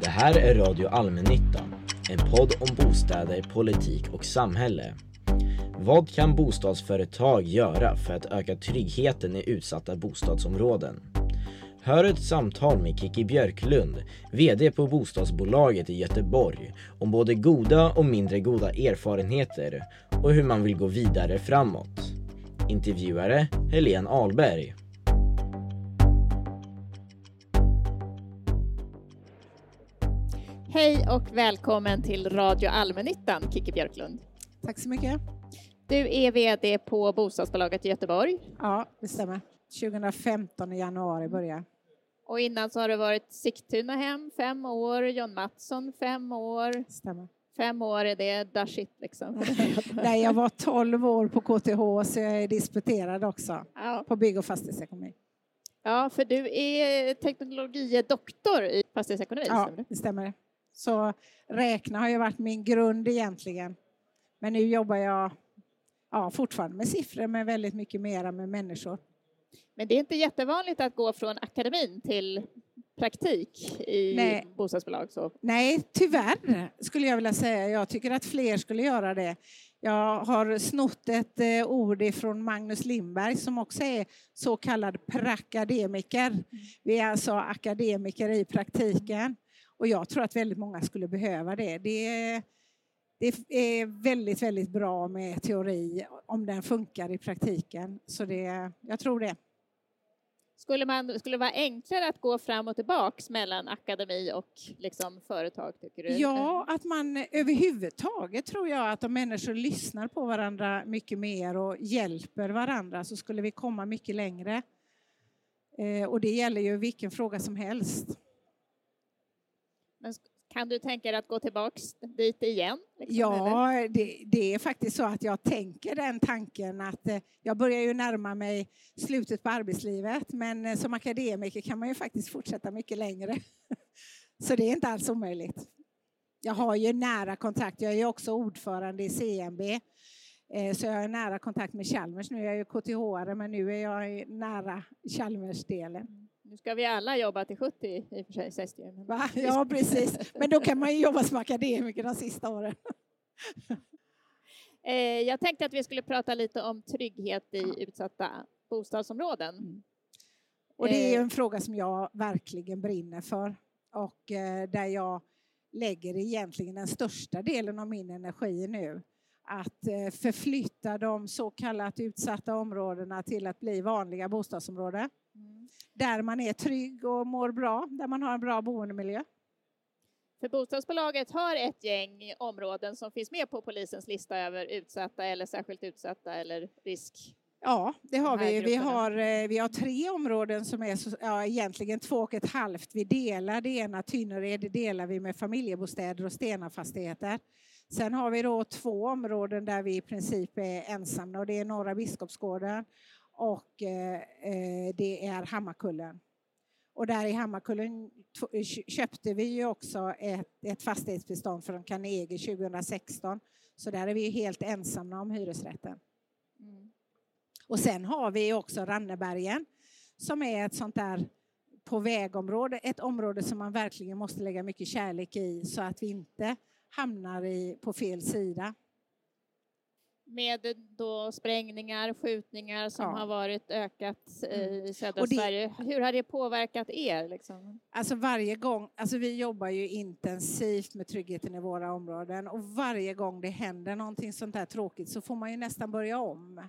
Det här är Radio Allmännyttan, en podd om bostäder, politik och samhälle. Vad kan bostadsföretag göra för att öka tryggheten i utsatta bostadsområden? Hör ett samtal med Kiki Björklund, VD på bostadsbolaget i Göteborg, om både goda och mindre goda erfarenheter och hur man vill gå vidare framåt. Intervjuare Helene Ahlberg. Hej och välkommen till Radio Allmännyttan, Kiki Björklund. Tack så mycket. Du är VD på bostadsbolaget i Göteborg Ja, det stämmer. 2015 i januari började och innan så har det varit Sigtuna hem fem år, John Mattsson fem år. Stämmer. Fem år är det da shit liksom. Nej, jag var 12 år på KTH så jag är disputerad också Ja. på bygg och fastighetsekonomi. ja, för du är teknologidoktor i fastighetsekonomi, Ja, stämmer det? det stämmer. Så räkna har ju varit min grund egentligen. Men nu jobbar jag ja, fortfarande med siffror men väldigt mycket mera med människor. Men det är inte jättevanligt att gå från akademin till praktik i Nej. bostadsbolag. Så. Nej, tyvärr skulle jag vilja säga. Jag tycker att fler skulle göra det. Jag har snott ett eh, ord ifrån Magnus Lindberg som också är så kallad prakademiker. Vi är alltså akademiker i praktiken och jag tror att väldigt många skulle behöva det. Det är, det är väldigt, väldigt bra med teori om den funkar i praktiken. Så det, jag tror det. Skulle, man, skulle det vara enklare att gå fram och tillbaks mellan akademi och liksom företag, tycker du? Ja, att man överhuvudtaget tror jag att om människor lyssnar på varandra mycket mer och hjälper varandra så skulle vi komma mycket längre. Eh, och det gäller ju vilken fråga som helst. Men kan du tänka dig att gå tillbaks dit igen? liksom? Ja, det, det är faktiskt så att jag tänker den tanken att eh, jag börjar ju närma mig slutet på arbetslivet men eh, som akademiker kan man ju faktiskt fortsätta mycket längre. Så det är inte alls omöjligt. Jag har ju nära kontakt, jag är ju också ordförande i CMB eh, så jag har nära kontakt med Chalmers. Nu är jag ju KTH men nu är jag nära Chalmers-delen. Nu ska vi alla jobba till 70 i och för sig, sägs det ju. Men- Va? Ja, precis. Men då kan man ju jobba som akademiker de sista åren. Eh, jag tänkte att vi skulle prata lite om trygghet i utsatta bostadsområden. Och det är en fråga som jag verkligen brinner för och eh, där jag lägger egentligen den största delen av min energi nu. Att eh, förflytta de så kallat utsatta områdena till att bli vanliga bostadsområden. Där man är trygg och mår bra, där man har en bra boendemiljö. För bostadsbolaget har ett gäng områden som finns med på polisens lista över utsatta eller särskilt utsatta eller risk. Ja, det har vi. Vi har, eh, vi har tre områden som är så, ja, egentligen två och ett halvt. Vi delar det ena, Tynnered, det delar vi med familjebostäder och Stenafastigheter. Sen har vi då två områden där vi i princip är ensamma och det är Norra Biskopsgården och eh, eh, det är Hammarkullen. Och där i Hammarkullen kö- köpte vi ju också ett, ett fastighetsbestånd från Carnegie 2016. Så där är vi helt ensamma om hyresrätten. Och sen har vi också Rannebergen som är ett sånt där på vägområde, ett område som man verkligen måste lägga mycket kärlek i så att vi inte hamnar i, på fel sida. Med då sprängningar, skjutningar som Ja. har varit ökat i södra Och det- Sverige. Hur har det påverkat er? Liksom? Alltså varje gång, alltså vi jobbar ju intensivt med tryggheten i våra områden och varje gång det händer någonting sånt här tråkigt så får man ju nästan börja om.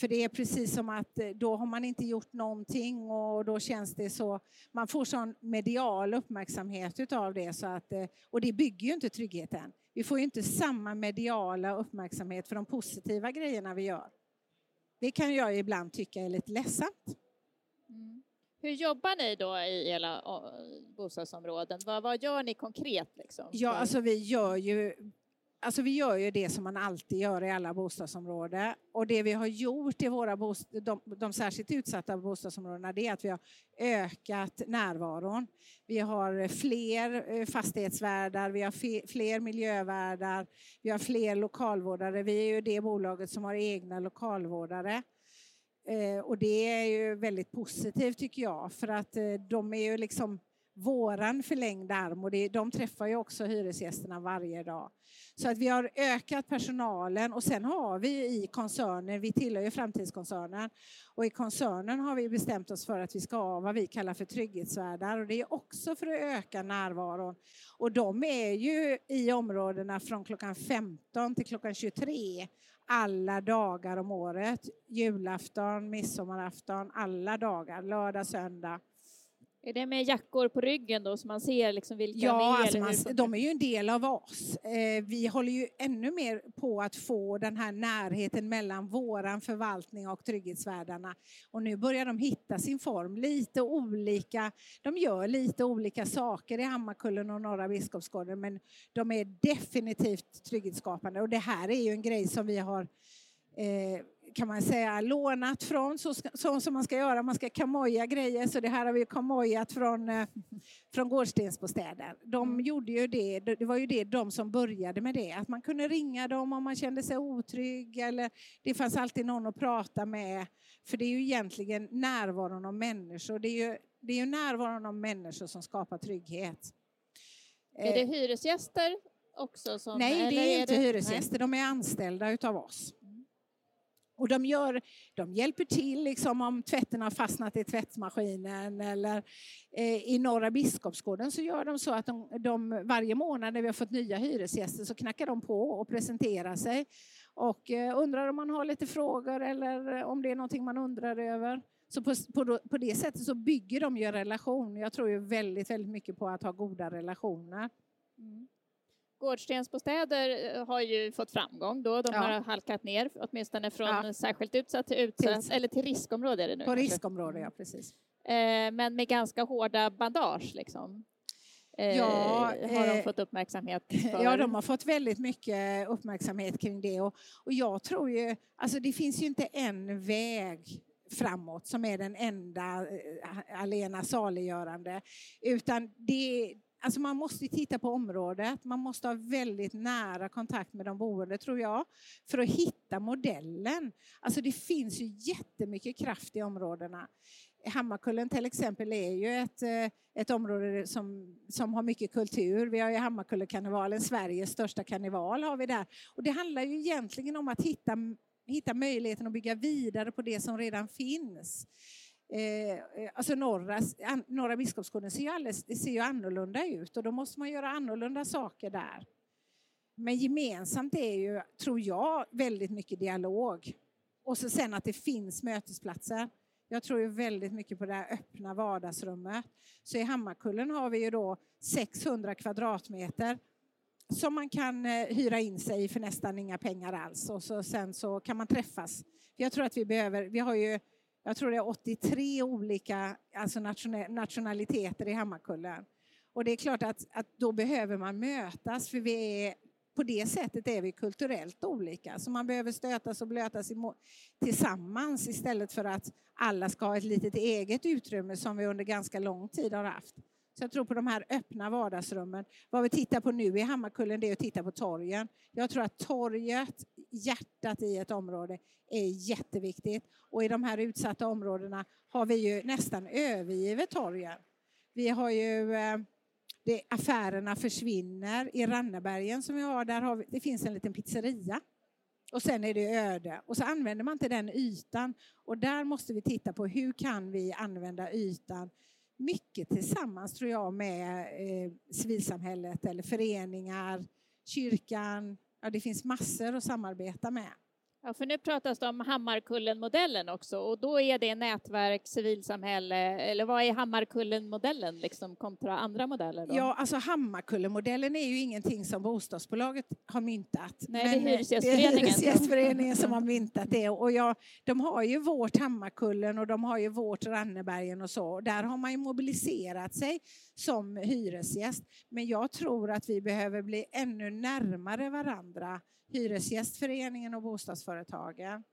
För det är precis som att eh, då har man inte gjort någonting och då känns det så, man får sån medial uppmärksamhet utav det så att, eh, och det bygger ju inte tryggheten. Vi får ju inte samma mediala uppmärksamhet för de positiva grejerna vi gör. Det kan jag ibland tycka är lite ledsamt. Hur jobbar ni då i era å, bostadsområden? Vad, vad gör ni konkret? Liksom, Ja, alltså vi gör ju Alltså vi gör ju det som man alltid gör i alla bostadsområden. Och det vi har gjort i våra bost- de, de särskilt utsatta bostadsområdena det är att vi har ökat närvaron. Vi har fler eh, fastighetsvärdar, vi har fler miljövärdar, vi har fler lokalvårdare. Vi är ju det bolaget som har egna lokalvårdare. Eh, och det är ju väldigt positivt tycker jag för att eh, de är ju liksom våran förlängda arm och det, de träffar ju också hyresgästerna varje dag. Så att vi har ökat personalen och sen har vi i koncernen, vi tillhör ju framtidskoncernen, och i koncernen har vi bestämt oss för att vi ska ha vad vi kallar för trygghetsvärdar och det är också för att öka närvaron. Och de är ju i områdena från klockan 15 till klockan 23 alla dagar om året. Julafton, midsommarafton, alla dagar, lördag, söndag. Är det med jackor på ryggen då så man ser liksom vilka Ja, är alltså hur funkar de är ju en del av oss. Eh, vi håller ju ännu mer på att få den här närheten mellan våran förvaltning och trygghetsvärdarna. Och nu börjar de hitta sin form, lite olika. De gör lite olika saker i Hammarkullen och Norra Biskopsgården men de är definitivt trygghetsskapande och det här är ju en grej som vi har eh, kan man säga lånat från, så, så som man ska göra, man ska kamoja grejer, så det här har vi kamojat från, eh, från Gårdstensbostäder. De Mm. gjorde ju det, det var ju det de som började med det, att man kunde ringa dem om man kände sig otrygg eller det fanns alltid någon att prata med. För det är ju egentligen närvaron av människor, det är ju, det är ju närvaron av människor som skapar trygghet. Är det Eh, hyresgäster också? Som, Nej, det eller är inte nej? hyresgäster, de är anställda utav oss. Och de, gör, de hjälper till liksom om tvätten har fastnat i tvättmaskinen eller eh, i Norra Biskopsgården så gör de så att de, de varje månad när vi har fått nya hyresgäster så knackar de på och presenterar sig och eh, undrar om man har lite frågor eller eh, om det är någonting man undrar över. Så på, på, på det sättet så bygger de ju en relation. Jag tror ju väldigt, väldigt mycket på att ha goda relationer. Mm. Gårdstensbostäder eh, har ju fått framgång då. De Ja. har halkat ner åtminstone från Ja. särskilt utsatt till utsatt, Till- eller till riskområde är det nu. På riskområde, ja precis. Eh, men med ganska hårda bandage liksom. Eh, Ja, har de fått uppmärksamhet för. Ja, de har fått väldigt mycket uppmärksamhet kring det. Och, och jag tror ju, alltså det finns ju inte en väg framåt som är den enda allena saliggörande. Utan det, alltså man måste titta på området, man måste ha väldigt nära kontakt med de boende tror jag, för att hitta modellen. Alltså det finns ju jättemycket kraft i områdena. Hammarkullen till exempel är ju ett, eh, ett område som, som har mycket kultur. Vi har ju Hammarkullekarnevalen, Sveriges största karneval har vi där. Och det handlar ju egentligen om att hitta, hitta möjligheten att bygga vidare på det som redan finns. Eh, eh, alltså norra, an, norra Biskopsgården ser ju, alldeles, det ser ju annorlunda ut och då måste man göra annorlunda saker där. Men gemensamt är ju, tror jag, väldigt mycket dialog. Och så sen att det finns mötesplatser. Jag tror ju väldigt mycket på det här öppna vardagsrummet. Så i Hammarkullen har vi ju då 600 kvadratmeter som man kan eh, hyra in sig i för nästan inga pengar alls. Och så, sen så kan man träffas. Jag tror att vi behöver, vi har ju, jag tror det är 83 olika alltså nationaliteter i Hammarkullen. Och det är klart att, att då behöver man mötas för vi är på det sättet är vi kulturellt olika. Så man behöver stötas och blötas tillsammans istället för att alla ska ha ett litet eget utrymme som vi under ganska lång tid har haft. Så jag tror på de här öppna vardagsrummen. Vad vi tittar på nu i Hammarkullen det är att titta på torgen. Jag tror att torget, hjärtat i ett område, är jätteviktigt. Och i de här utsatta områdena har vi ju nästan övergivit torgen. Vi har ju eh, det, affärerna försvinner. I Rannebergen som vi har, där har vi, det finns en liten pizzeria. Och sen är det öde. Och så använder man inte den ytan. Och där måste vi titta på hur kan vi använda ytan mycket tillsammans tror jag med eh, civilsamhället eller föreningar, kyrkan. Ja, det finns massor att samarbeta med. Ja, för nu pratas det om Hammarkullen-modellen också och då är det nätverk, civilsamhälle eller vad är Hammarkullen-modellen liksom kontra andra modeller? Då? Ja, alltså Hammarkullen-modellen är ju ingenting som bostadsbolaget har myntat. Nej, det är Hyresgästföreningen. Det är Hyresgästföreningen som har myntat det och ja, de har ju vårt Hammarkullen och de har ju vårt Rannebergen och så. Där har man ju mobiliserat sig som hyresgäst. Men jag tror att vi behöver bli ännu närmare varandra Hyresgästföreningen och bostadsföretagen.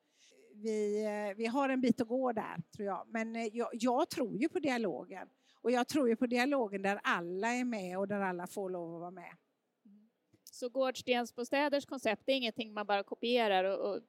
Vi, eh, vi har en bit att gå där, tror jag. Men eh, jag, jag tror ju på dialogen. Och jag tror ju på dialogen där alla är med och där alla får lov att vara med. Så Gårdstensbostäders koncept är ingenting man bara kopierar och, och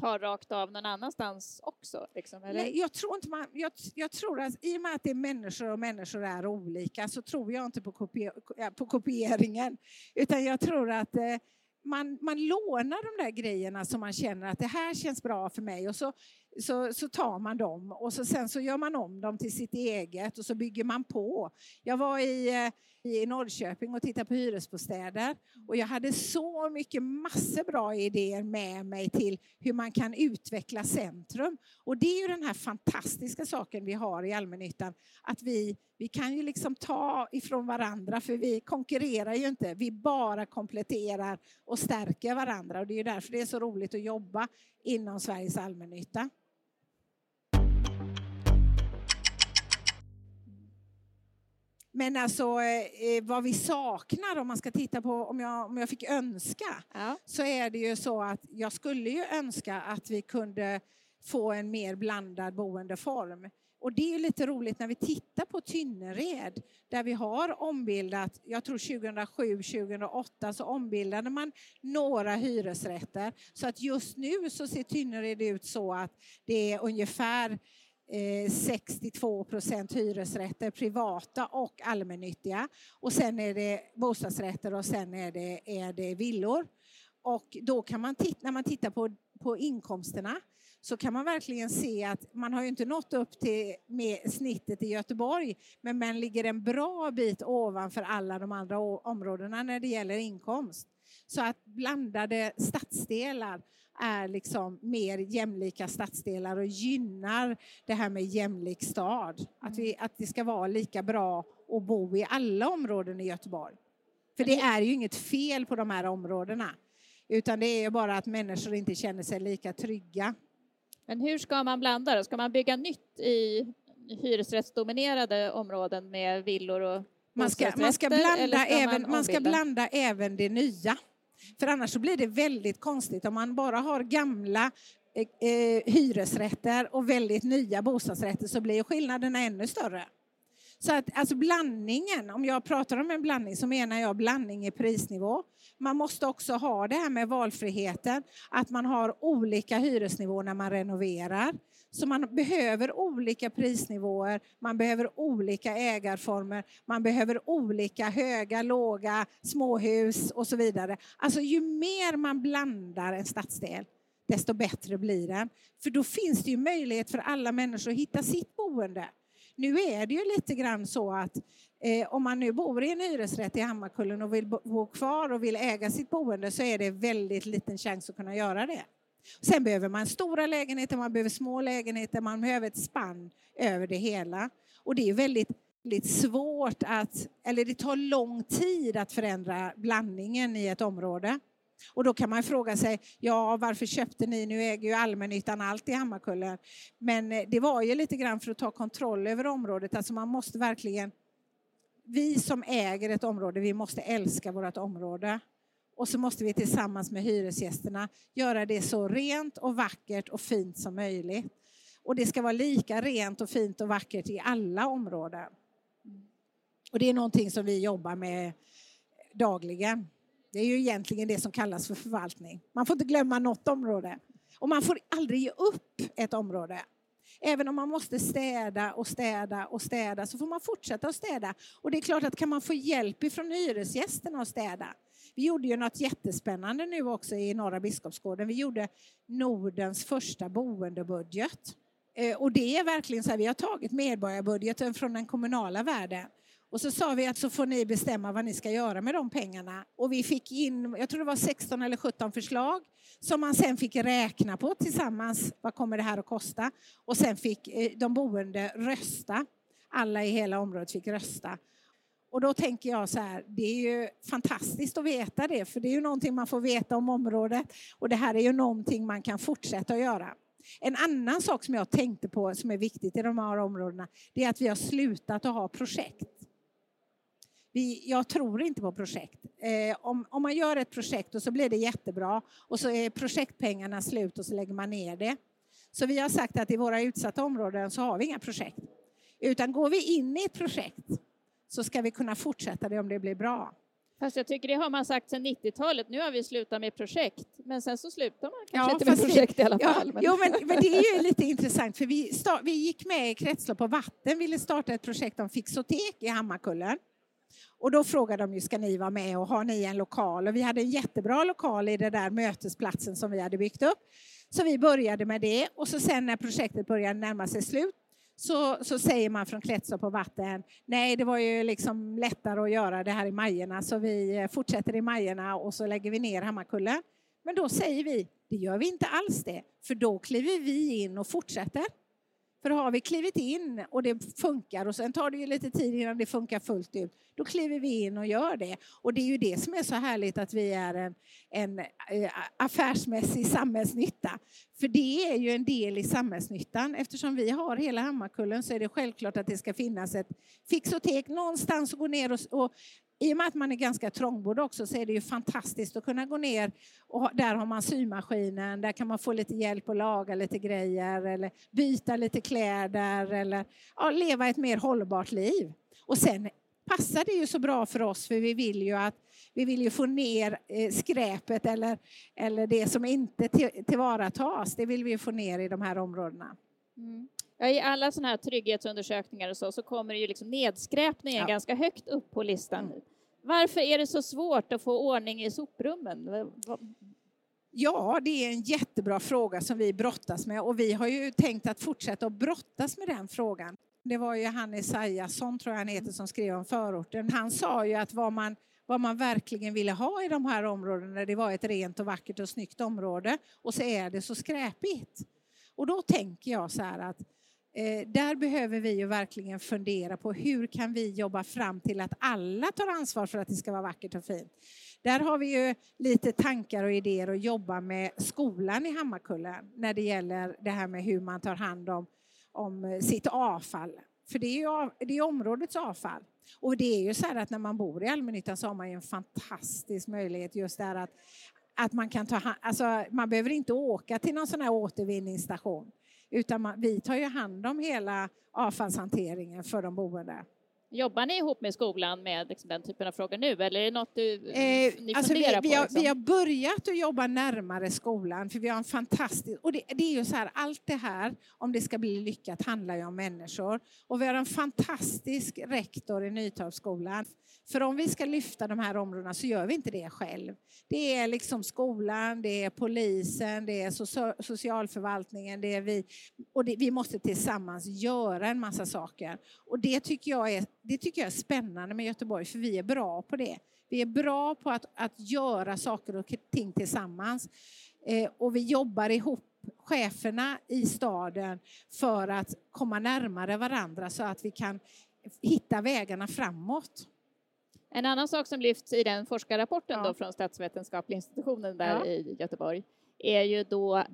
tar rakt av någon annanstans också? Liksom, eller? Nej, jag tror inte man, jag, jag, tror att i och med att det är människor och människor är olika så tror jag inte på, kopier, på kopieringen. Utan jag tror att eh, man, man lånar de där grejerna som man känner att det här känns bra för mig och så, så, så tar man dem och så, sen så gör man om dem till sitt eget och så bygger man på. Jag var i, eh, i Norrköping och tittade på hyresbostäder och jag hade så mycket massor bra idéer med mig till hur man kan utveckla centrum. Och det är ju den här fantastiska saken vi har i allmännyttan, att vi, vi kan ju liksom ta ifrån varandra för vi konkurrerar ju inte, vi bara kompletterar och stärker varandra och det är ju därför det är så roligt att jobba inom Sveriges allmännytta. Men alltså eh, vad vi saknar om man ska titta på om jag, om jag fick önska ja. så är det ju så att jag skulle ju önska att vi kunde få en mer blandad boendeform. Och det är lite roligt när vi tittar på Tynnered där vi har ombildat, jag tror 2007-2008 så ombildade man några hyresrätter. Så att just nu så ser Tynnered ut så att det är ungefär Eh, 62 procent hyresrätter, privata och allmännyttiga. Och sen är det bostadsrätter och sen är det, är det villor. Och då kan man titta, när man tittar på, på inkomsterna så kan man verkligen se att man har ju inte nått upp till med snittet i Göteborg men man ligger en bra bit ovanför alla de andra områdena när det gäller inkomst. Så att blandade stadsdelar är liksom mer jämlika stadsdelar och gynnar det här med jämlik stad. Att, vi, att det ska vara lika bra att bo i alla områden i Göteborg. För det är ju inget fel på de här områdena. Utan det är bara att människor inte känner sig lika trygga. Men hur ska man blanda då? Ska man bygga nytt i hyresrättsdominerade områden med villor och man ska, man ska blanda även, man, man ska blanda även det nya. För annars så blir det väldigt konstigt om man bara har gamla eh, eh hyresrätter och väldigt nya bostadsrätter så blir skillnaderna ännu större. Så att alltså blandningen, om jag pratar om en blandning så menar jag blandning i prisnivå. Man måste också ha det här med valfriheten, att man har olika hyresnivåer när man renoverar. Så man behöver olika prisnivåer, man behöver olika ägarformer, man behöver olika höga, låga, småhus och så vidare. Alltså ju mer man blandar en stadsdel, desto bättre blir den. För då finns det ju möjlighet för alla människor att hitta sitt boende. Nu är det ju lite grann så att eh, om man nu bor i en hyresrätt i Hammarkullen och vill bo kvar och vill äga sitt boende så är det väldigt liten chans att kunna göra det. Sen behöver man stora lägenheter, man behöver små lägenheter, man behöver ett spann över det hela. Och det är väldigt, väldigt svårt att, eller det tar lång tid att förändra blandningen i ett område. Och då kan man fråga sig, ja varför köpte ni, nu äger ju allmännyttan allt i Hammarkullen. Men eh, det var ju lite grann för att ta kontroll över området, alltså man måste verkligen, vi som äger ett område, vi måste älska vårt område. Och så måste vi tillsammans med hyresgästerna göra det så rent och vackert och fint som möjligt. Och det ska vara lika rent och fint och vackert i alla områden. Och det är någonting som vi jobbar med dagligen. Det är ju egentligen det som kallas för förvaltning. Man får inte glömma något område. Och man får aldrig ge upp ett område. Även om man måste städa och städa och städa så får man fortsätta att städa. Och det är klart att kan man få hjälp ifrån hyresgästerna att städa. Vi gjorde ju något jättespännande nu också i Norra Biskopsgården. Vi gjorde Nordens första boendebudget. Eh, och det är verkligen så här, vi har tagit medborgarbudgeten från den kommunala världen Och så sa vi att så får ni bestämma vad ni ska göra med de pengarna. Och vi fick in, jag tror det var 16 eller 17 förslag som man sen fick räkna på tillsammans. Vad kommer det här att kosta? Och sen fick eh, de boende rösta. Alla i hela området fick rösta. Och då tänker jag så här, det är ju fantastiskt att veta det, för det är ju någonting man får veta om området och det här är ju någonting man kan fortsätta att göra. En annan sak som jag tänkte på som är viktigt i de här områdena, det är att vi har slutat att ha projekt. Vi, jag tror inte på projekt. Eh, om, om man gör ett projekt och så blir det jättebra och så är projektpengarna slut och så lägger man ner det. Så vi har sagt att i våra utsatta områden så har vi inga projekt. Utan går vi in i ett projekt så ska vi kunna fortsätta det om det blir bra. Fast jag tycker det har man sagt sedan 90-talet. Nu har vi slutat med projekt, men sen så slutar man kanske Ja, inte med projekt i alla Ja, fall. Men... jo, men, men det är ju lite intressant för vi, sta- vi gick med i Kretslopp och vatten, ville starta ett projekt om fixotek i Hammarkullen. Och då frågade de ju, ska ni vara med och har ni en lokal? Och vi hade en jättebra lokal i den där mötesplatsen som vi hade byggt upp. Så vi började med det och så sen när projektet började närma sig slut så, så säger man från Kretslopp och vatten, nej det var ju liksom lättare att göra det här i Majerna så vi eh, fortsätter i Majerna och så lägger vi ner Hammarkullen. Men då säger vi, det gör vi inte alls det, för då kliver vi in och fortsätter. För har vi klivit in och det funkar och sen tar det ju lite tid innan det funkar fullt ut, då kliver vi in och gör det. Och det är ju det som är så härligt att vi är en, en eh, affärsmässig samhällsnytta. För det är ju en del i samhällsnyttan. Eftersom vi har hela Hammarkullen så är det självklart att det ska finnas ett fixotek någonstans att gå ner och, och i och med att man är ganska trångbodd också så är det ju fantastiskt att kunna gå ner och där har man symaskinen, där kan man få lite hjälp att laga lite grejer eller byta lite kläder eller ja, leva ett mer hållbart liv. Och sen passar det ju så bra för oss för vi vill ju att vi vill ju få ner eh, skräpet eller, eller det som inte till, tillvaratas, det vill vi få ner i de här områdena. Mm. Ja, I alla sådana här trygghetsundersökningar och så, så kommer ju liksom nedskräpningen Ja. ganska högt upp på listan. Mm. Varför är det så svårt att få ordning i soprummen? Ja, det är en jättebra fråga som vi brottas med och vi har ju tänkt att fortsätta att brottas med den frågan. Det var ju han Esaiasson, tror jag han heter, som skrev om förorten. Han sa ju att vad man, vad man verkligen ville ha i de här områdena, det var ett rent och vackert och snyggt område och så är det så skräpigt. Och då tänker jag så här att eh, där behöver vi ju verkligen fundera på hur kan vi jobba fram till att alla tar ansvar för att det ska vara vackert och fint. Där har vi ju lite tankar och idéer att jobba med skolan i Hammarkullen när det gäller det här med hur man tar hand om, om sitt avfall. För det är ju av, det är områdets avfall. Och det är ju så här att när man bor i allmännyttan så har man ju en fantastisk möjlighet just där att, att man kan ta hand, alltså man behöver inte åka till någon sån här återvinningsstation utan man, vi tar ju hand om hela avfallshanteringen för de boende. Jobbar ni ihop med skolan med liksom den typen av frågor nu eller är det något du, Eh, ni alltså vi, funderar vi, på? har, liksom? vi har börjat att jobba närmare skolan för vi har en fantastisk... Och det, det är ju så här, allt det här, om det ska bli lyckat, handlar ju om människor. Och vi har en fantastisk rektor i Nytorpsskolan. För om vi ska lyfta de här områdena så gör vi inte det själv. Det är liksom skolan, det är polisen, det är socia- socialförvaltningen, det är vi. Och det, vi måste tillsammans göra en massa saker. Och det tycker, jag är, det tycker jag är spännande med Göteborg, för vi är bra på det. Vi är bra på att, att göra saker och ting tillsammans. Eh, och vi jobbar ihop cheferna i staden för att komma närmare varandra så att vi kan hitta vägarna framåt. En annan sak som lyfts i den forskarrapporten Ja. då från Statsvetenskapliga institutionen där Ja. i Göteborg är ju då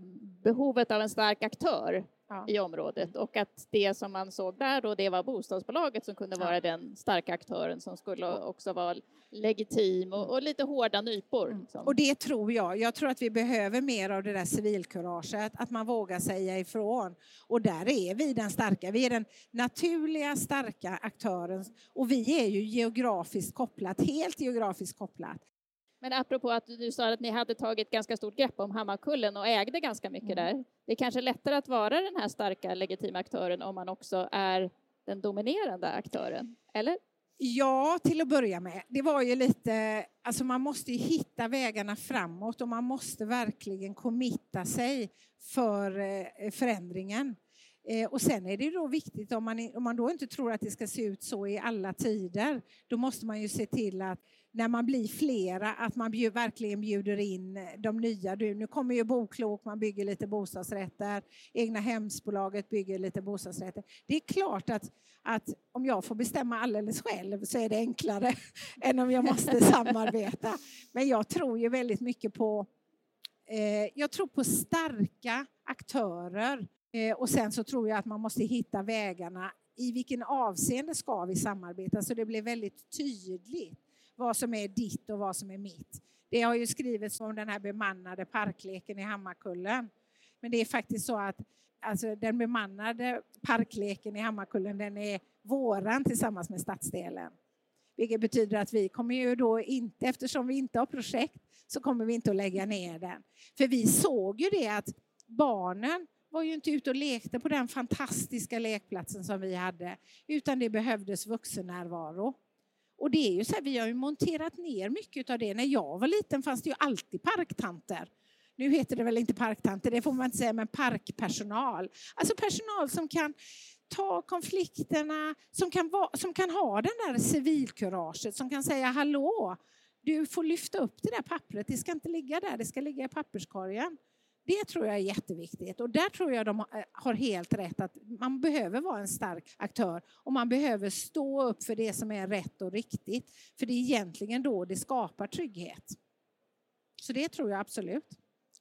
behovet av en stark aktör Ja. i området och att det som man såg där då det var bostadsbolaget som kunde vara den starka aktören som skulle också vara legitim och, och lite hårda nypor. Liksom. Och det tror jag. Jag tror att vi behöver mer av det där civilkuraget, att man vågar säga ifrån. Och där är vi den starka. Vi är den naturliga starka aktören och vi är ju geografiskt kopplat, helt geografiskt kopplat. Men apropå att du sa att ni hade tagit ganska stort grepp om Hammarkullen och ägde ganska mycket där. Det är kanske lättare att vara den här starka legitima aktören om man också är den dominerande aktören, eller? Ja, till att börja med. Det var ju lite, alltså man måste ju hitta vägarna framåt och man måste verkligen committa sig för eh, förändringen. Eh, och sen är det då viktigt, om man, om man då inte tror att det ska se ut så i alla tider, då måste man ju se till att när man blir flera, att man bjud, verkligen bjuder in de nya. Nu kommer ju Boklok, man bygger lite bostadsrätter, Egna hemsbolaget bygger lite bostadsrätter. Det är klart att, att om jag får bestämma alldeles själv så är det enklare än om jag måste samarbeta. Men jag tror ju väldigt mycket på eh, jag tror på starka aktörer eh, och sen så tror jag att man måste hitta vägarna i vilken avseende ska vi samarbeta så det blir väldigt tydligt vad som är ditt och vad som är mitt. Det har ju skrivits om den här bemannade parkleken i Hammarkullen. Men det är faktiskt så att alltså, den bemannade parkleken i Hammarkullen den är våran tillsammans med stadsdelen. Vilket betyder att vi kommer ju då inte, eftersom vi inte har projekt, så kommer vi inte att lägga ner den. För vi såg ju det att barnen var ju inte ute och lekte på den fantastiska lekplatsen som vi hade, utan det behövdes vuxennärvaro. Och det är ju så här, vi har ju monterat ner mycket av det. När jag var liten fanns det ju alltid parktanter. Nu heter det väl inte parktanter, det får man inte säga, men parkpersonal. Alltså personal som kan ta konflikterna, som kan, va, som kan ha den där civilkuraget, som kan säga hallå, du får lyfta upp det där pappret, det ska inte ligga där, det ska ligga i papperskorgen. Det tror jag är jätteviktigt och där tror jag de eh, har helt rätt att man behöver vara en stark aktör och man behöver stå upp för det som är rätt och riktigt. För det är egentligen då det skapar trygghet. Så det tror jag absolut.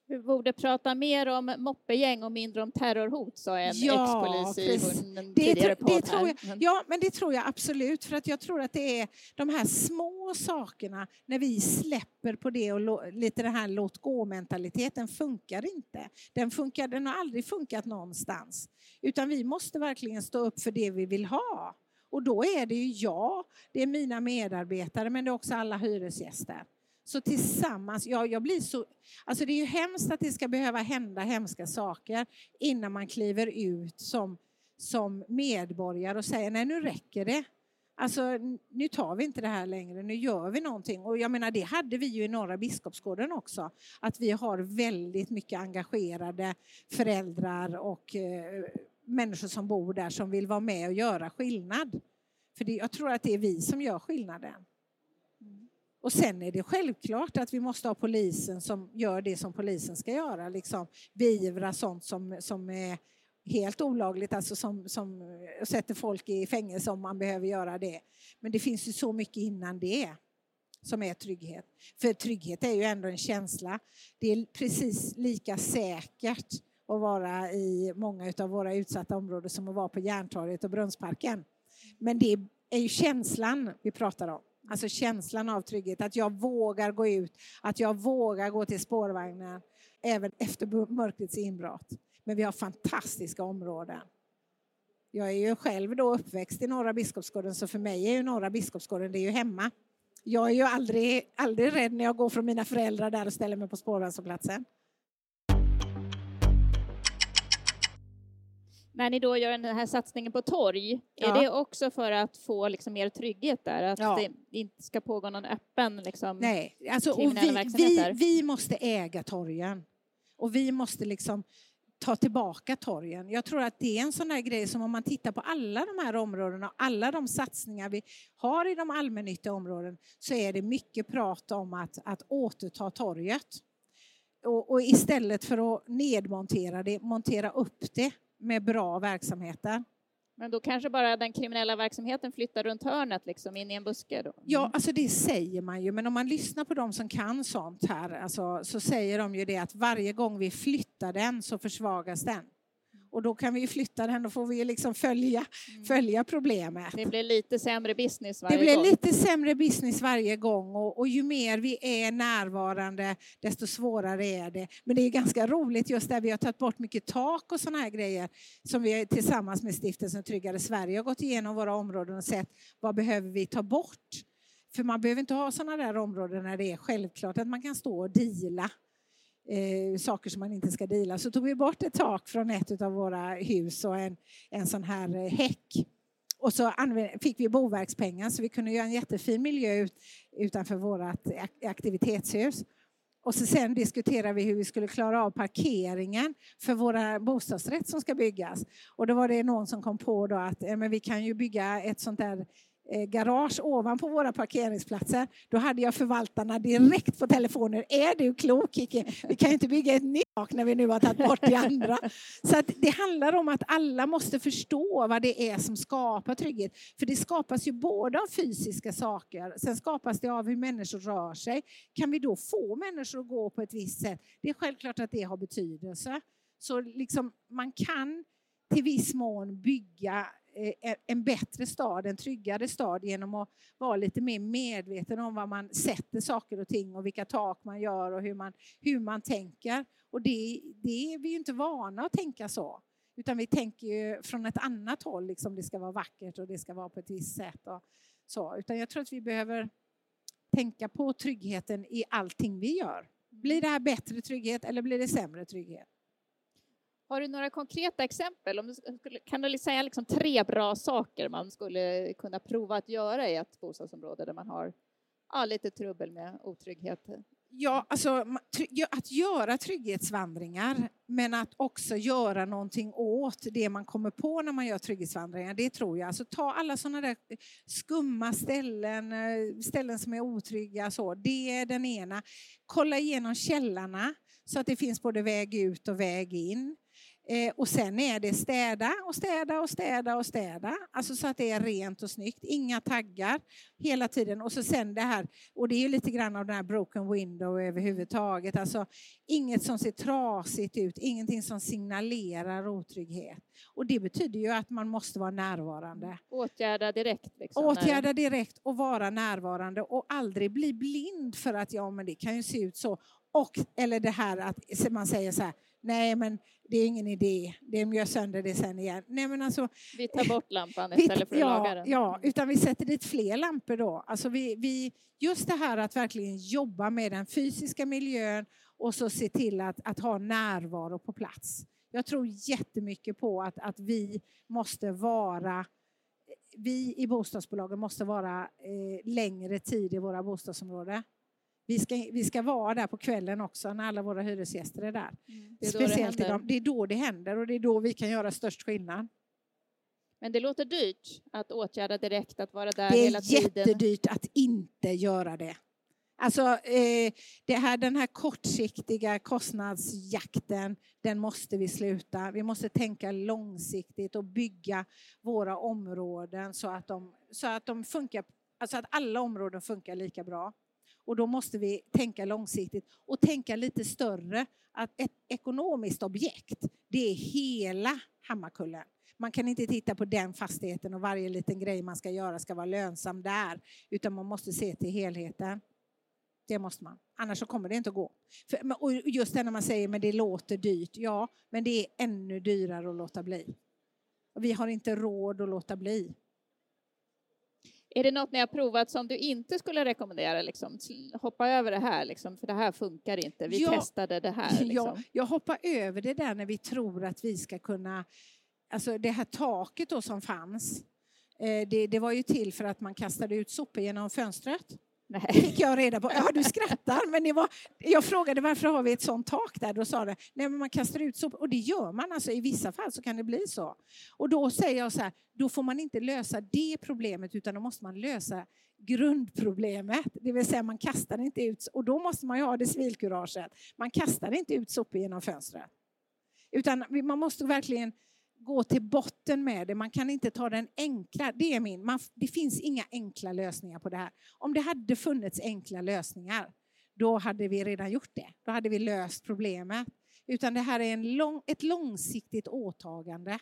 Vi borde prata mer om moppegäng och mindre om terrorhot, sa en ja, ex-polis i en tidigare det, det tror jag, Ja, men det tror jag absolut. För att jag tror att det är de här små sakerna, när vi släpper på det och lite den här låt gå-mentaliteten funkar inte. Den, funkar, den har aldrig funkat någonstans. Utan vi måste verkligen stå upp för det vi vill ha. Och då är det ju jag, det är mina medarbetare, men det är också alla hyresgäster. Så tillsammans, ja, jag blir så... Alltså det är ju hemskt att det ska behöva hända hemska saker innan man kliver ut som, som medborgare och säger nej nu räcker det. Alltså nu tar vi inte det här längre, nu gör vi någonting. Och jag menar det hade vi ju i Norra Biskopsgården också. Att vi har väldigt mycket engagerade föräldrar och eh, människor som bor där som vill vara med och göra skillnad. För det, jag tror att det är vi som gör skillnaden. Och sen är det självklart att vi måste ha polisen som gör det som polisen ska göra, liksom beivra sånt som, som är helt olagligt, alltså som, som eh, sätter folk i fängelse om man behöver göra det. Men det finns ju så mycket innan det som är trygghet. För trygghet är ju ändå en känsla. Det är precis lika säkert att vara i många av våra utsatta områden som att vara på Järntorget och Brunnsparken. Men det är ju känslan vi pratar om. Alltså känslan av trygghet, att jag vågar gå ut, att jag vågar gå till spårvagnen även efter mörkrets inbrott. Men vi har fantastiska områden. Jag är ju själv då uppväxt i Norra Biskopsgården så för mig är ju Norra Biskopsgården, det är ju hemma. Jag är ju aldrig, aldrig rädd när jag går från mina föräldrar där och ställer mig på spårvagnsplatsen. När ni då gör den här satsningen på torg, ja. är det också för att få liksom mer trygghet där? Att ja. det inte ska pågå någon öppen liksom, Nej, alltså, och vi, vi, vi måste äga torgen. Och vi måste liksom ta tillbaka torgen. Jag tror att det är en sån här grej som om man tittar på alla de här områdena och alla de satsningar vi har i de allmännyttiga områden så är det mycket prat om att, att återta torget. Och, och istället för att nedmontera det, montera upp det med bra verksamheter. Men då kanske bara den kriminella verksamheten flyttar runt hörnet, liksom in i en buske? Då. Ja, alltså det säger man ju, men om man lyssnar på de som kan sånt här, alltså, så säger de ju det att varje gång vi flyttar den så försvagas den. Och då kan vi flytta den, då får vi liksom följa, mm. följa problemet. Det blir lite sämre business varje gång. Det blir gång. lite sämre business varje gång och, och, ju mer vi är närvarande desto svårare är det. Men det är ganska roligt just där vi har tagit bort mycket tak och sådana här grejer som vi tillsammans med Stiftelsen Tryggare Sverige har gått igenom våra områden och sett vad behöver vi ta bort. För man behöver inte ha sådana där områden när det är självklart att man kan stå och dila eh, saker som man inte ska dela. Så tog vi bort ett tak från ett av våra hus och en, en sån här eh, häck. Och så fick vi Boverkspengar så vi kunde göra en jättefin miljö ut, utanför vårt aktivitetshus. Och så sen diskuterade vi hur vi skulle klara av parkeringen för våra bostadsrätt som ska byggas. Och då var det någon som kom på då att eh, men vi kan ju bygga ett sånt där eh, Eh, garage ovanpå våra parkeringsplatser. Då hade jag förvaltarna direkt på telefonen. Är du klok Kiki? Vi kan ju inte bygga ett nytt tak när vi nu har tagit bort det andra. Så att det handlar om att alla måste förstå vad det är som skapar trygghet. För det skapas ju både av fysiska saker, sen skapas det av hur människor rör sig. Kan vi då få människor att gå på ett visst sätt? Det är självklart att det har betydelse. Så liksom, man kan till viss mån bygga Eh, en bättre stad, en tryggare stad genom att vara lite mer medveten om var man sätter saker och ting och vilka tak man gör och hur man, hur man tänker. Och det, det är vi ju inte vana att tänka så. Utan vi tänker ju från ett annat håll, liksom det ska vara vackert och det ska vara på ett visst sätt. Och så. Utan jag tror att vi behöver tänka på tryggheten i allting vi gör. Blir det här bättre trygghet eller blir det sämre trygghet? Har du några konkreta exempel? Om du skulle, kan du säga liksom tre bra saker man skulle kunna prova att göra i ett bostadsområde där man har ja, lite trubbel med otrygghet? Ja, alltså att göra trygghetsvandringar men att också göra någonting åt det man kommer på när man gör trygghetsvandringar, det tror jag. Alltså ta alla sådana där skumma ställen, eh, ställen som är otrygga, så. det är den ena. Kolla igenom källarna så att det finns både väg ut och väg in. Eh, och sen är det städa och städa och städa och städa. Alltså så att det är rent och snyggt. Inga taggar hela tiden. Och så sen det här, och det är ju lite grann av den här broken window överhuvudtaget. Alltså inget som ser trasigt ut, ingenting som signalerar otrygghet. Och det betyder ju att man måste vara närvarande. Åtgärda direkt. Liksom, Åtgärda direkt och vara närvarande och aldrig bli blind för att ja men det kan ju se ut så. Och, eller det här att man säger så här, nej men det är ingen idé, de gör sönder det sen igen. Nej, men alltså, vi tar bort lampan istället för att ja, laga den. Ja, utan vi sätter dit fler lampor då. Alltså vi, vi, just det här att verkligen jobba med den fysiska miljön och så se till att, att ha närvaro på plats. Jag tror jättemycket på att, att vi måste vara vi i bostadsbolagen måste vara eh, längre tid i våra bostadsområden. Vi ska, vi ska vara där på kvällen också när alla våra hyresgäster är där. Mm. Det är Speciellt det, de, det är då det händer och det är då vi kan göra störst skillnad. Men det låter dyrt att åtgärda direkt, att vara där hela tiden. Det är jättedyrt att inte göra det. Alltså, eh, det här, den här kortsiktiga kostnadsjakten, den måste vi sluta. Vi måste tänka långsiktigt och bygga våra områden så att de, så att de funkar, alltså att alla områden funkar lika bra. Och då måste vi tänka långsiktigt och tänka lite större. Att ett ekonomiskt objekt, det är hela Hammarkullen. Man kan inte titta på den fastigheten och varje liten grej man ska göra ska vara lönsam där, utan man måste se till helheten. Det måste man, annars så kommer det inte att gå. För, och just det när man säger men det låter dyrt, ja, men det är ännu dyrare att låta bli. Och vi har inte råd att låta bli. Är det något ni har provat som du inte skulle rekommendera? Liksom? Hoppa över det här, liksom, för det här funkar inte. Vi ja, testade det här. Liksom. Ja, jag hoppar över det där när vi tror att vi ska kunna... Alltså det här taket då som fanns, eh, det, det var ju till för att man kastade ut sopor genom fönstret. Nej. fick jag reda på. Ja, du skrattar, men det var, jag frågade varför har vi ett sånt tak där? Då sa de, nej men man kastar ut sopor. Och det gör man, alltså i vissa fall så kan det bli så. Och då säger jag så här, då får man inte lösa det problemet utan då måste man lösa grundproblemet. Det vill säga man kastar inte ut, och då måste man ju ha det civilkuraget. Man kastar inte ut sopor genom fönstret. Utan man måste verkligen gå till botten med det. Man kan inte ta den enkla. Det är min. Man, det finns inga enkla lösningar på det här. Om det hade funnits enkla lösningar, då hade vi redan gjort det. Då hade vi löst problemet. Utan det här är en lång, ett långsiktigt åtagande.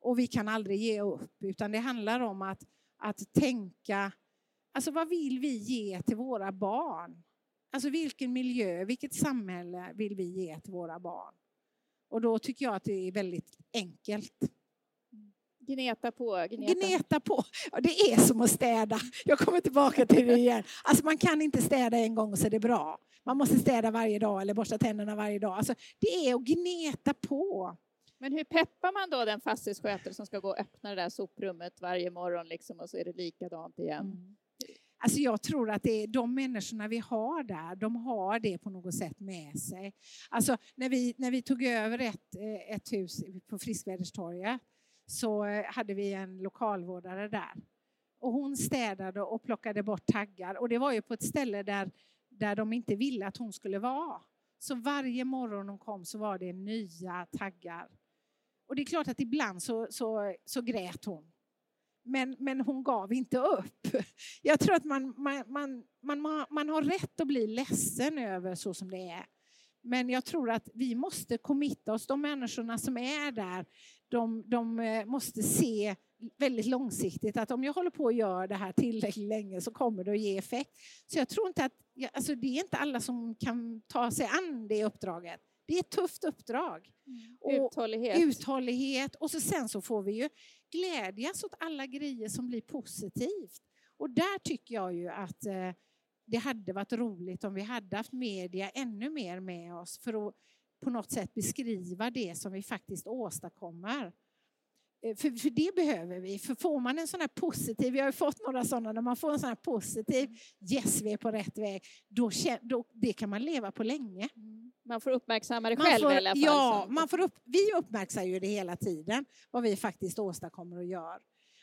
Och vi kan aldrig ge upp, utan det handlar om att, att tänka, alltså vad vill vi ge till våra barn? Alltså vilken miljö, vilket samhälle vill vi ge till våra barn? Och då tycker jag att det är väldigt enkelt. Gneta på. Gneta. gneta på. Ja, det är som att städa. Jag kommer tillbaka till det igen. Alltså man kan inte städa en gång och så är det bra. Man måste städa varje dag eller borsta tänderna varje dag. Alltså, det är att gneta på. Men hur peppar man då den fastighetsskötare som ska gå och öppna det där soprummet varje morgon liksom, och så är det likadant igen? Mm. Alltså jag tror att det är de människorna vi har där, de har det på något sätt med sig. Alltså när vi, när vi tog över ett, eh, ett hus på Friskväderstorget så eh, hade vi en lokalvårdare där. Och hon städade och plockade bort taggar och det var ju på ett ställe där, där de inte ville att hon skulle vara. Så varje morgon hon kom så var det nya taggar. Och det är klart att ibland så, så, så grät hon. Men, men hon gav inte upp. Jag tror att man, man, man, man, man har rätt att bli ledsen över så som det är. Men jag tror att vi måste committa oss. De människorna som är där, de, de eh, måste se väldigt långsiktigt att om jag håller på och gör det här tillräckligt länge så kommer det att ge effekt. Så jag tror inte att, alltså det är inte alla som kan ta sig an det uppdraget. Det är ett tufft uppdrag. Mm. Och uthållighet. Uthållighet. Och så sen så får vi ju glädjas åt alla grejer som blir positivt. Och där tycker jag ju att eh, det hade varit roligt om vi hade haft media ännu mer med oss för att på något sätt beskriva det som vi faktiskt åstadkommer. Eh, för, för det behöver vi. För får man en sån här positiv, vi har ju fått några sådana, när man får en sån här positiv, yes vi är på rätt väg, då, då det kan man leva på länge. Mm. Man får uppmärksamma det man själv får, i alla fall. Ja, man får upp, vi uppmärksammar ju det hela tiden, vad vi faktiskt åstadkommer och gör.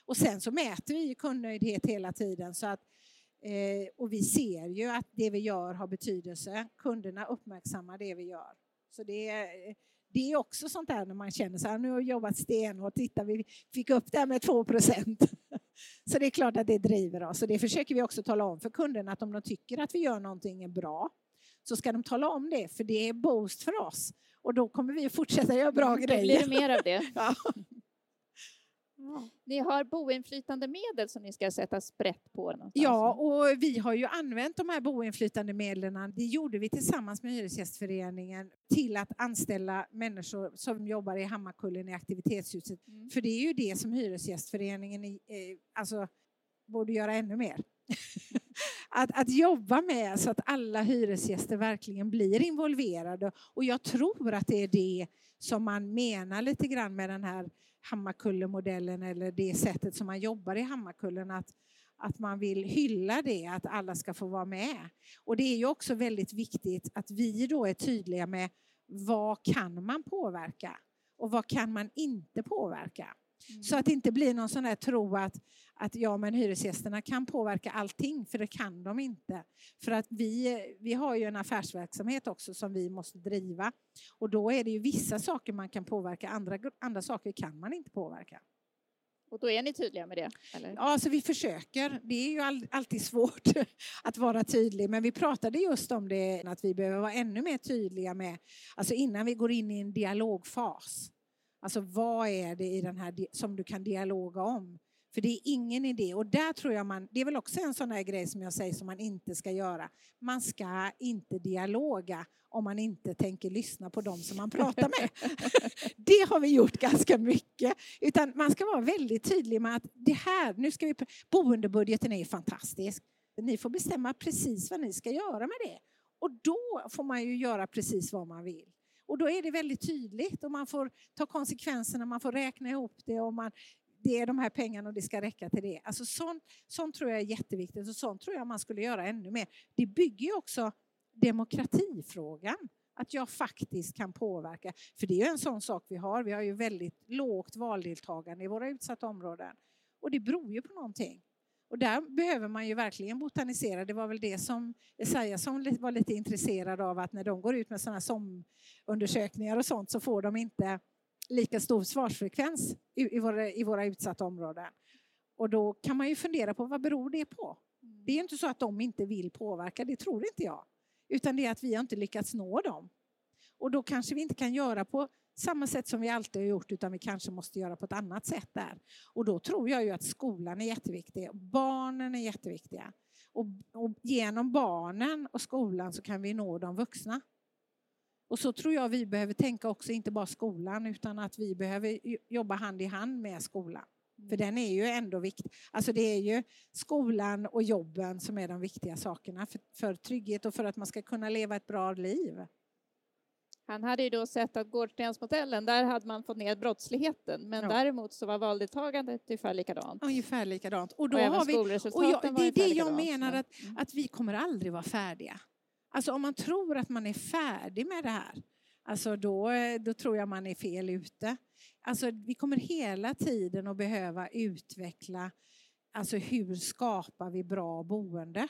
Och sen så mäter vi kundnöjdhet hela tiden så att eh, och vi ser ju att det vi gör har betydelse. Kunderna uppmärksammar det vi gör. Så det är, det är också sånt där när man känner så här, nu har jag jobbat stenhårt, titta vi fick upp det här med 2 procent. Så det är klart att det driver oss och det försöker vi också tala om för kunderna att om de tycker att vi gör någonting bra så ska de tala om det för det är boost för oss och då kommer vi att fortsätta göra bra det grejer. Det blir mer av det. ja. Ni har boinflytandemedel som ni ska sätta sprätt på. Någonstans. Ja, och vi har ju använt de här boinflytandemedlen. Det gjorde vi tillsammans med Hyresgästföreningen till att anställa människor som jobbar i Hammarkullen i aktivitetshuset. Mm. För det är ju det som Hyresgästföreningen eh, alltså, borde göra ännu mer. att, att jobba med så att alla hyresgäster verkligen blir involverade. Och jag tror att det är det som man menar lite grann med den här Hammarkullemodellen eller det sättet som man jobbar i Hammarkullen. Att, att man vill hylla det, att alla ska få vara med. Och det är ju också väldigt viktigt att vi då är tydliga med vad kan man påverka och vad kan man inte påverka. Mm. Så att det inte blir någon sån där tro att, att ja, men hyresgästerna kan påverka allting, för det kan de inte. För att vi, vi har ju en affärsverksamhet också som vi måste driva. Och då är det ju vissa saker man kan påverka, andra, andra saker kan man inte påverka. Och då är ni tydliga med det? Eller? Ja, alltså vi försöker. Det är ju all, alltid svårt att vara tydlig, men vi pratade just om det, att vi behöver vara ännu mer tydliga med, alltså innan vi går in i en dialogfas, Alltså vad är det i den här som du kan dialoga om? För det är ingen idé. Och där tror jag man, det är väl också en sån här grej som jag säger som man inte ska göra. Man ska inte dialoga om man inte tänker lyssna på dem som man pratar med. det har vi gjort ganska mycket. Utan man ska vara väldigt tydlig med att det här, nu ska vi, boendebudgeten är fantastisk. Ni får bestämma precis vad ni ska göra med det. Och då får man ju göra precis vad man vill. Och då är det väldigt tydligt och man får ta konsekvenserna, man får räkna ihop det och man, det är de här pengarna och det ska räcka till det. Alltså sånt, sånt tror jag är jätteviktigt och sånt tror jag man skulle göra ännu mer. Det bygger ju också demokratifrågan. Att jag faktiskt kan påverka. För det är ju en sån sak vi har. Vi har ju väldigt lågt valdeltagande i våra utsatta områden. Och det beror ju på någonting. Och där behöver man ju verkligen botanisera. Det var väl det som Esaiasson var lite intresserad av att när de går ut med sådana SOM-undersökningar och sånt så får de inte lika stor svarsfrekvens i, våra, i våra utsatta områden. Och då kan man ju fundera på vad beror det på? Det är inte så att de inte vill påverka, det tror inte jag. Utan det är att vi har inte lyckats nå dem. Och då kanske vi inte kan göra på samma sätt som vi alltid har gjort utan vi kanske måste göra på ett annat sätt där. Och då tror jag ju att skolan är jätteviktig. Barnen är jätteviktiga. Och, och genom barnen och skolan så kan vi nå de vuxna. Och så tror jag vi behöver tänka också, inte bara skolan, utan att vi behöver jobba hand i hand med skolan. För mm. den är ju ändå viktig. Alltså det är ju skolan och jobben som är de viktiga sakerna för, för trygghet och för att man ska kunna leva ett bra liv. Han hade ju då sett att Gårdstensmodellen, där hade man fått ner brottsligheten, men Ja. däremot så var valdeltagandet ungefär likadant. Ungefär likadant. Och, då och har vi, och jag, det är det jag menar, Men- att, mm. att vi kommer aldrig vara färdiga. Alltså om man tror att man är färdig med det här, alltså då, då tror jag man är fel ute. Alltså vi kommer hela tiden att behöva utveckla, alltså hur skapar vi bra boende?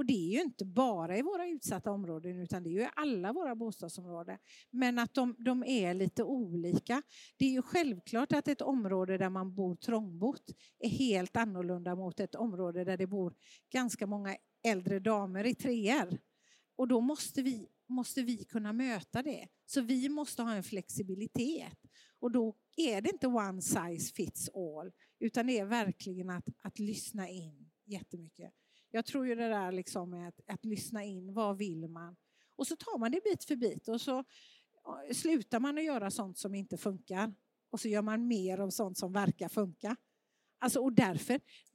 Och det är ju inte bara i våra utsatta områden utan det är ju i alla våra bostadsområden. Men att de, de är lite olika. Det är ju självklart att ett område där man bor trångbott är helt annorlunda mot ett område där det bor ganska många äldre damer i treor. Och då måste vi, måste vi kunna möta det. Så vi måste ha en flexibilitet. Och då är det inte one size fits all, utan det är verkligen att, att lyssna in jättemycket. Jag tror ju det där liksom med att, att lyssna in, vad vill man? Och så tar man det bit för bit och så slutar man att göra sånt som inte funkar och så gör man mer av sånt som verkar funka. Alltså, och därför,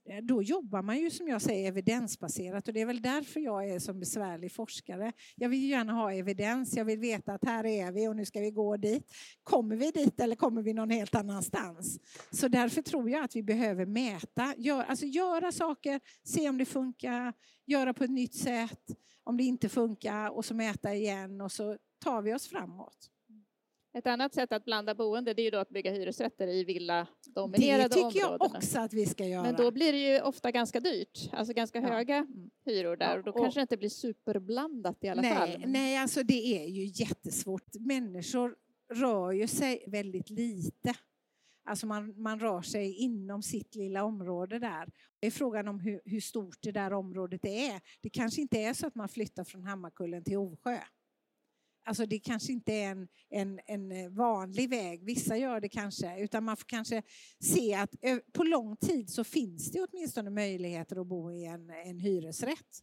eh, då jobbar man ju som jag säger evidensbaserat och det är väl därför jag är som besvärlig forskare. Jag vill gärna ha evidens, jag vill veta att här är vi och nu ska vi gå dit. Kommer vi dit eller kommer vi någon helt annanstans? Så därför tror jag att vi behöver mäta, gör, alltså göra saker, se om det funkar, göra på ett nytt sätt, om det inte funkar och så mäta igen och så tar vi oss framåt. Ett annat sätt att blanda boende det är ju då att bygga hyresrätter i Det villadominerade tycker jag områden. också att vi ska göra. Men då blir det ju ofta ganska dyrt, alltså ganska Ja. höga hyror där Ja, och då kanske det inte blir superblandat i alla nej, fall. Nej, alltså det är ju jättesvårt. Människor rör ju sig väldigt lite. Alltså man, man rör sig inom sitt lilla område där. Det är frågan om hur, hur stort det där området är. Det kanske inte är så att man flyttar från Hammarkullen till Ovsjö. Alltså det kanske inte är en, en, en eh, vanlig väg, vissa gör det kanske, utan man får kanske se att eh, på lång tid så finns det åtminstone möjligheter att bo i en, en hyresrätt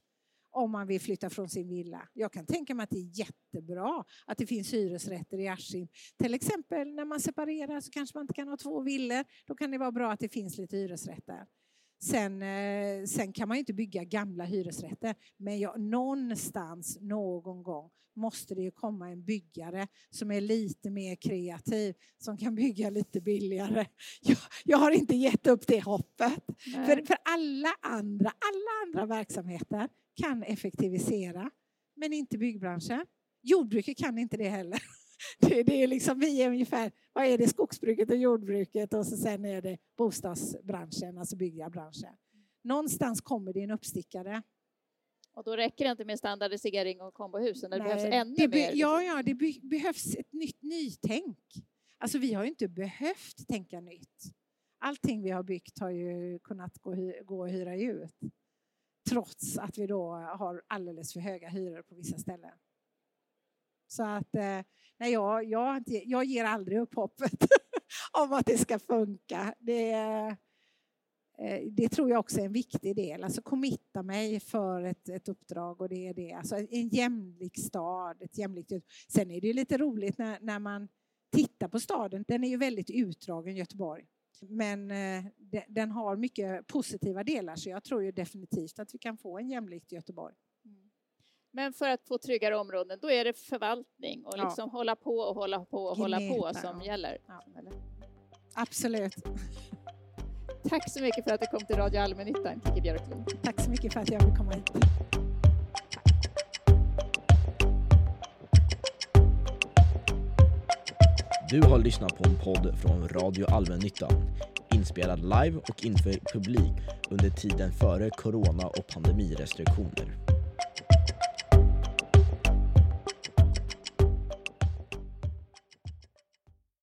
om man vill flytta från sin villa. Jag kan tänka mig att det är jättebra att det finns hyresrätter i Askim. Till exempel när man separerar så kanske man inte kan ha två villor. Då kan det vara bra att det finns lite hyresrätter. Sen, eh, sen kan man ju inte bygga gamla hyresrätter, men jag, någonstans, någon gång, måste det ju komma en byggare som är lite mer kreativ, som kan bygga lite billigare. Jag, jag har inte gett upp det hoppet. Nej. För, för alla andra, alla andra verksamheter kan effektivisera, men inte byggbranschen. Jordbruket kan inte det heller. Det, det är liksom, vi är ungefär, vad är det, skogsbruket och jordbruket och så sen är det bostadsbranschen, alltså byggbranschen. Någonstans kommer det en uppstickare. Och då räcker det inte med standardisering och kombohusen, det behövs Nej, ännu det be- mer. Ja, ja, det be- behövs ett nytt nytänk. Alltså vi har ju inte behövt tänka nytt. Allting vi har byggt har ju kunnat gå, gå och hyra ut. Trots att vi då har alldeles för höga hyror på vissa ställen. Så att eh, nej, jag, jag, jag ger aldrig upp hoppet om att det ska funka. Det, eh, det tror jag också är en viktig del. Alltså committa mig för ett, ett uppdrag och det är det. Alltså en jämlik stad, ett jämlikt Sen är det ju lite roligt när, när man tittar på staden. Den är ju väldigt utdragen, Göteborg. Men eh, de- den har mycket positiva delar så jag tror ju definitivt att vi kan få en jämlikt Göteborg. Men för att få tryggare områden, då är det förvaltning och Ja. liksom hålla på och hålla på och hålla på som ja. gäller. Ja. Absolut. Tack så mycket för att du kom till Radio Allmännyttan, Kikki Björklund. Tack så mycket för att jag fick komma hit. Du har lyssnat på en podd från Radio Allmännyttan. Inspelad live och inför publik under tiden före corona och pandemirestriktioner.